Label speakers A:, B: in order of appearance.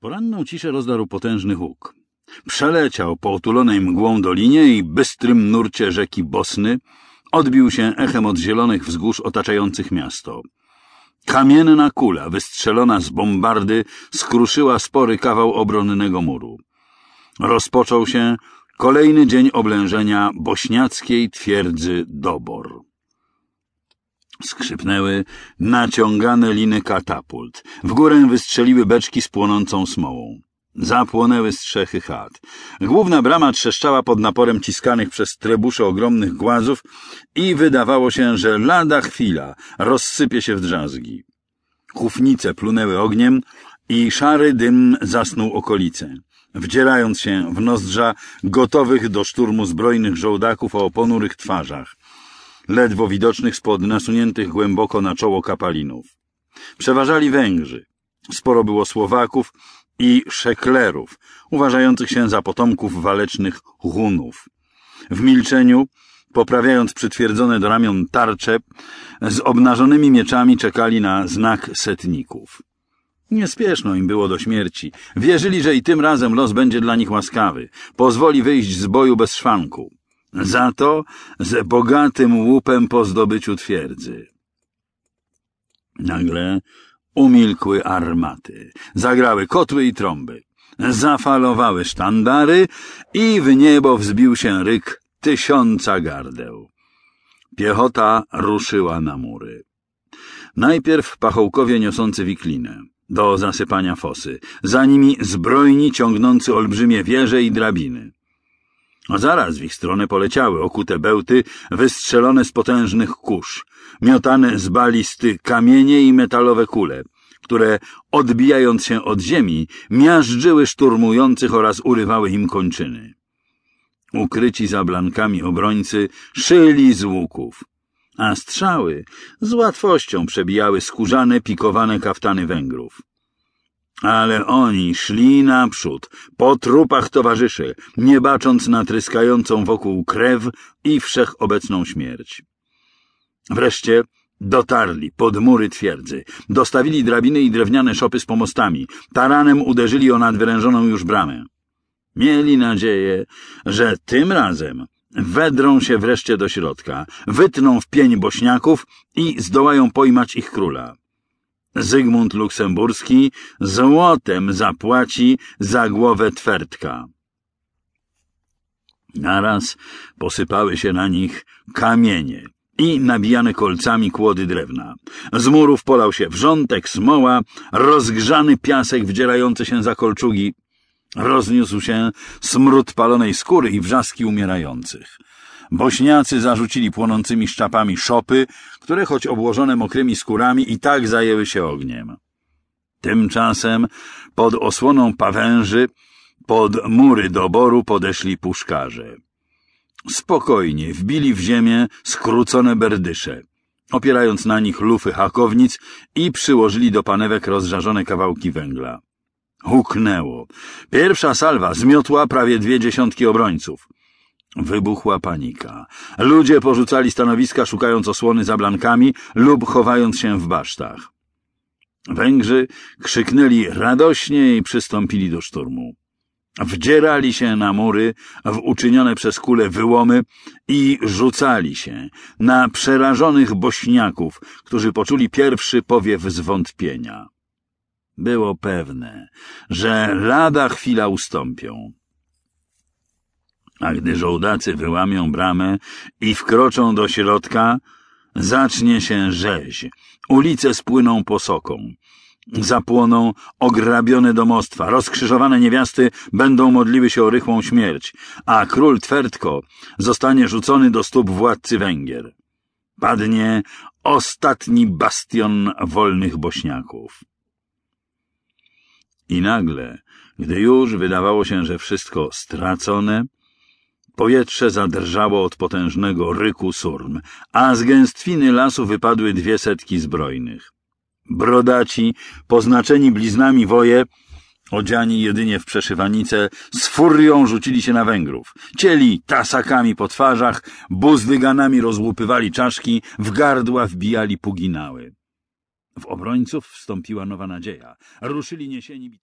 A: Poranną ciszę rozdarł potężny huk. Przeleciał po otulonej mgłą dolinie i bystrym nurcie rzeki Bosny odbił się echem od zielonych wzgórz otaczających miasto. Kamienna kula wystrzelona z bombardy skruszyła spory kawał obronnego muru. Rozpoczął się kolejny dzień oblężenia bośniackiej twierdzy Dobor. Skrzypnęły naciągane liny katapult. W górę wystrzeliły beczki z płonącą smołą. Zapłonęły strzechy chat. Główna brama trzeszczała pod naporem ciskanych przez trebusze ogromnych głazów i wydawało się, że lada chwila rozsypie się w drzazgi. Hufnice plunęły ogniem i szary dym zasnął okolice, wdzierając się w nozdrza gotowych do szturmu zbrojnych żołdaków o ponurych twarzach, ledwo widocznych spod nasuniętych głęboko na czoło kapalinów. Przeważali Węgrzy. Sporo było Słowaków i szeklerów, uważających się za potomków walecznych Hunów. W milczeniu, poprawiając przytwierdzone do ramion tarcze, z obnażonymi mieczami czekali na znak setników. Niespieszno im było do śmierci. Wierzyli, że i tym razem los będzie dla nich łaskawy. Pozwoli wyjść z boju bez szwanku. Za to z bogatym łupem po zdobyciu twierdzy. Nagle umilkły armaty, zagrały kotły i trąby, zafalowały sztandary i w niebo wzbił się ryk tysiąca gardeł. Piechota ruszyła na mury. Najpierw pachołkowie niosący wiklinę do zasypania fosy, za nimi zbrojni ciągnący olbrzymie wieże i drabiny. A zaraz w ich stronę poleciały okute bełty, wystrzelone z potężnych kurz, miotane z balisty kamienie i metalowe kule, które, odbijając się od ziemi, miażdżyły szturmujących oraz urywały im kończyny. Ukryci za blankami obrońcy szyli z łuków, a strzały z łatwością przebijały skórzane, pikowane kaftany Węgrów. Ale oni szli naprzód, po trupach towarzyszy, nie bacząc na tryskającą wokół krew i wszechobecną śmierć. Wreszcie dotarli pod mury twierdzy, dostawili drabiny i drewniane szopy z pomostami, taranem uderzyli o nadwyrężoną już bramę. Mieli nadzieję, że tym razem wedrą się wreszcie do środka, wytną w pień bośniaków i zdołają pojmać ich króla. Zygmunt Luksemburski złotem zapłaci za głowę Twertka. Naraz posypały się na nich kamienie i nabijane kolcami kłody drewna. Z murów polał się wrzątek, smoła, rozgrzany piasek wdzierający się za kolczugi. Rozniósł się smród palonej skóry i wrzaski umierających. Bośniacy zarzucili płonącymi szczapami szopy, które choć obłożone mokrymi skórami i tak zajęły się ogniem. Tymczasem pod osłoną pawęży, pod mury doboru podeszli puszkarze. Spokojnie wbili w ziemię skrócone berdysze, opierając na nich lufy hakownic i przyłożyli do panewek rozżarzone kawałki węgla. Huknęło. Pierwsza salwa zmiotła prawie dwie dziesiątki obrońców. Wybuchła panika. Ludzie porzucali stanowiska, szukając osłony za blankami lub chowając się w basztach. Węgrzy krzyknęli radośnie i przystąpili do szturmu. Wdzierali się na mury w uczynione przez kule wyłomy i rzucali się na przerażonych bośniaków, którzy poczuli pierwszy powiew zwątpienia. Było pewne, że lada chwila ustąpią. A gdy żołdacy wyłamią bramę i wkroczą do środka, zacznie się rzeź. Ulice spłyną posoką. Zapłoną ograbione domostwa, rozkrzyżowane niewiasty będą modliły się o rychłą śmierć, a król Twerdko zostanie rzucony do stóp władcy Węgier. Padnie ostatni bastion wolnych bośniaków. I nagle, gdy już wydawało się, że wszystko stracone, powietrze zadrżało od potężnego ryku surm, a z gęstwiny lasu wypadły dwie setki zbrojnych. Brodaci, poznaczeni bliznami woje, odziani jedynie w przeszywanice, z furią rzucili się na Węgrów. Cieli tasakami po twarzach, buzdyganami rozłupywali czaszki, w gardła wbijali puginały. W obrońców wstąpiła nowa nadzieja. Ruszyli niesieni